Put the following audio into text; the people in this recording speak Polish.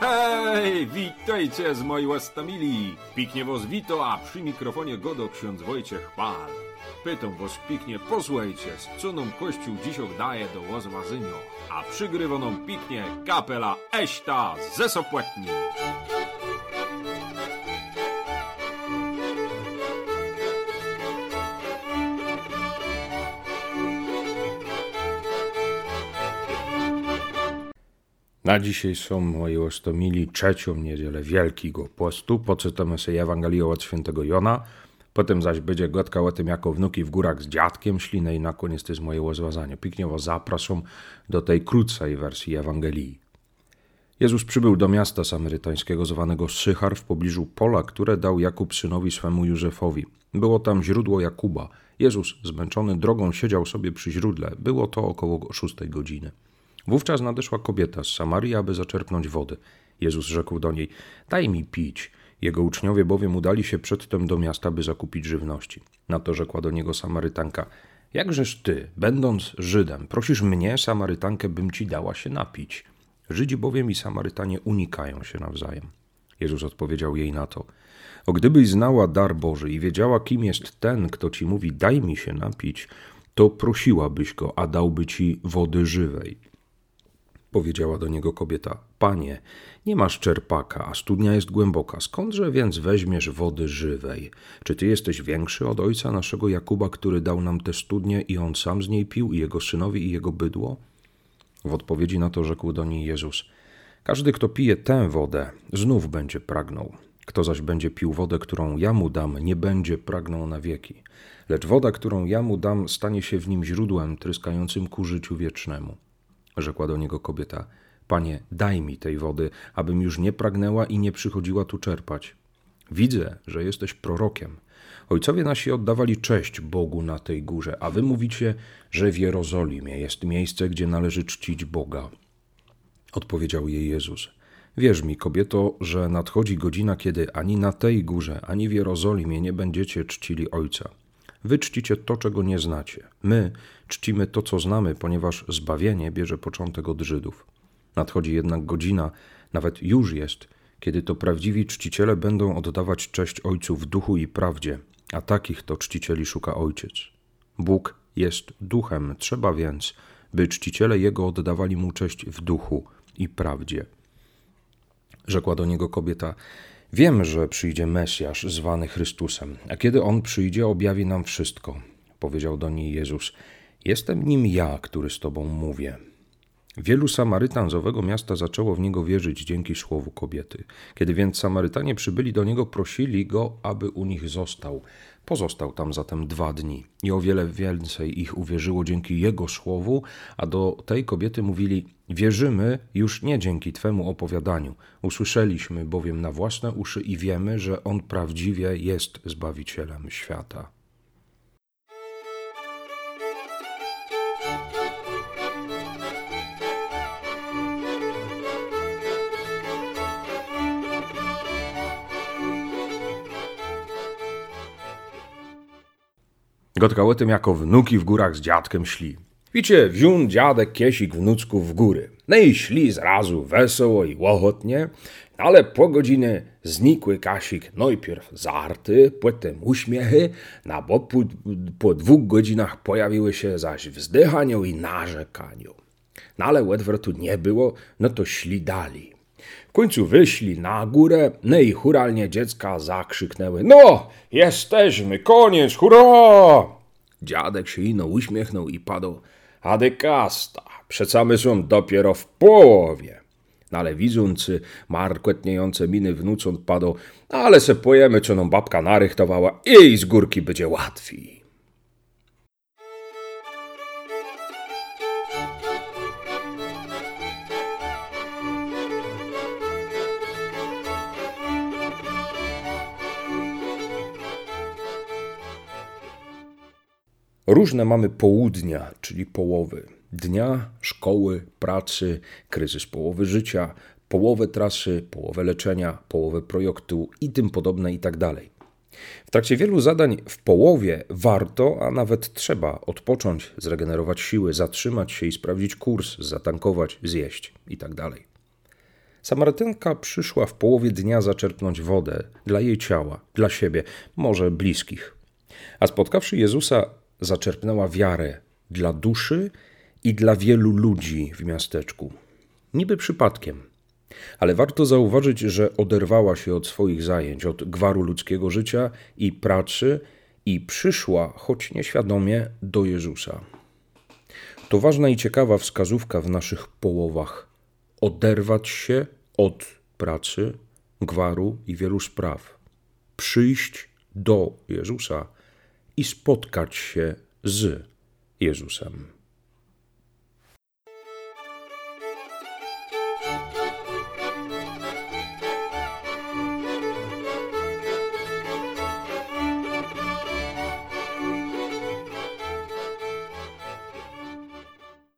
Hej, witajcie z mojej łastamili. Piknie was wito, a przy mikrofonie godo ksiądz Wojciech Pal. Pytam was piknie, posłuchajcie, z co nam Kościół dziś daje do łozwazynio. A przygrywa nam piknie kapela Eśta ze Sopłetni. Na dzisiaj są moi ostomili trzecią niedzielę Wielkiego Postu. Poczytamy sobie Ewangelię od świętego Jona. Potem zaś będzie gotka o tym, jako wnuki w górach z dziadkiem szli. No i na koniec jest moje rozwiązanie. Pięknie was zapraszam do tej krótszej wersji Ewangelii. Jezus przybył do miasta samarytańskiego zwanego Sychar w pobliżu pola, które dał Jakub synowi swemu Józefowi. Było tam źródło Jakuba. Jezus, zmęczony drogą, siedział sobie przy źródle. Było to około szóstej godziny. Wówczas nadeszła kobieta z Samarii, aby zaczerpnąć wody. Jezus rzekł do niej: Daj mi pić. Jego uczniowie bowiem udali się przedtem do miasta, by zakupić żywności. Na to rzekła do niego Samarytanka: Jakżeż ty, będąc Żydem, prosisz mnie, Samarytankę, bym ci dała się napić? Żydzi bowiem i Samarytanie unikają się nawzajem. Jezus odpowiedział jej na to: O gdybyś znała dar Boży i wiedziała, kim jest ten, kto ci mówi: Daj mi się napić, to prosiłabyś go, a dałby ci wody żywej. Powiedziała do niego kobieta: Panie, nie masz czerpaka, a studnia jest głęboka. Skądże więc weźmiesz wody żywej? Czy ty jesteś większy od ojca naszego Jakuba, który dał nam tę studnię i on sam z niej pił, i jego synowi, i jego bydło? W odpowiedzi na to rzekł do niej Jezus: Każdy, kto pije tę wodę, znów będzie pragnął. Kto zaś będzie pił wodę, którą ja mu dam, nie będzie pragnął na wieki. Lecz woda, którą ja mu dam, stanie się w nim źródłem tryskającym ku życiu wiecznemu. Rzekła do niego kobieta: Panie, daj mi tej wody, abym już nie pragnęła i nie przychodziła tu czerpać. Widzę, że jesteś prorokiem. Ojcowie nasi oddawali cześć Bogu na tej górze, a wy mówicie, że w Jerozolimie jest miejsce, gdzie należy czcić Boga. Odpowiedział jej Jezus. Wierz mi, kobieto, że nadchodzi godzina, kiedy ani na tej górze, ani w Jerozolimie nie będziecie czcili Ojca. Wy czcicie to, czego nie znacie. My czcimy to, co znamy, ponieważ zbawienie bierze początek od Żydów. Nadchodzi jednak godzina, nawet już jest, kiedy to prawdziwi czciciele będą oddawać cześć Ojcu w duchu i prawdzie, a takich to czcicieli szuka Ojciec. Bóg jest duchem, trzeba więc, by czciciele Jego oddawali Mu cześć w duchu i prawdzie. Rzekła do niego kobieta: Wiem, że przyjdzie Mesjasz zwany Chrystusem, a kiedy on przyjdzie, objawi nam wszystko. Powiedział do niej Jezus: Jestem nim ja, który z tobą mówię. Wielu Samarytan z owego miasta zaczęło w niego wierzyć dzięki słowu kobiety. Kiedy więc Samarytanie przybyli do niego, prosili go, aby u nich został. Pozostał tam zatem dwa dni i o wiele więcej ich uwierzyło dzięki jego słowu, a do tej kobiety mówili: Wierzymy już nie dzięki twemu opowiadaniu. Usłyszeliśmy bowiem na własne uszy i wiemy, że on prawdziwie jest zbawicielem świata. Gotkały tym jako wnuki w górach z dziadkiem szli. Wicie, wziął dziadek kiesik wnuczków w góry. No i szli zrazu wesoło i łochotnie, ale po godzinie znikły Kasik najpierw zarty, potem uśmiechy, na bo po, po dwóch godzinach pojawiły się zaś wzdychaniu i narzekaniu. No ale tu nie było, no to szli dalej. W końcu wyszli na górę, no i huralnie dziecka zakrzyknęły. No, jesteśmy, koniec, hurra! Dziadek się ino uśmiechnął i padł. Adykasta, przecamy są dopiero w połowie. No ale widząc markotniejące miny wnucąt padł, ale se pojemy, co nam babka narychtowała i z górki będzie łatwiej. Różne mamy południa, czyli połowy. Dnia, szkoły, pracy, kryzys połowy życia, połowę trasy, połowę leczenia, połowę projektu i tym podobne i tak dalej. W trakcie wielu zadań w połowie warto, a nawet trzeba odpocząć, zregenerować siły, zatrzymać się i sprawdzić kurs, zatankować, zjeść i tak dalej. Samarytanka przyszła w połowie dnia zaczerpnąć wodę dla jej ciała, dla siebie, może bliskich. A spotkawszy Jezusa, zaczerpnęła wiarę dla duszy i dla wielu ludzi w miasteczku. Niby przypadkiem. Ale warto zauważyć, że oderwała się od swoich zajęć, od gwaru ludzkiego życia i pracy i przyszła, choć nieświadomie, do Jezusa. To ważna i ciekawa wskazówka w naszych połowach oderwać się od pracy, gwaru i wielu spraw, przyjść do Jezusa i spotkać się z Jezusem.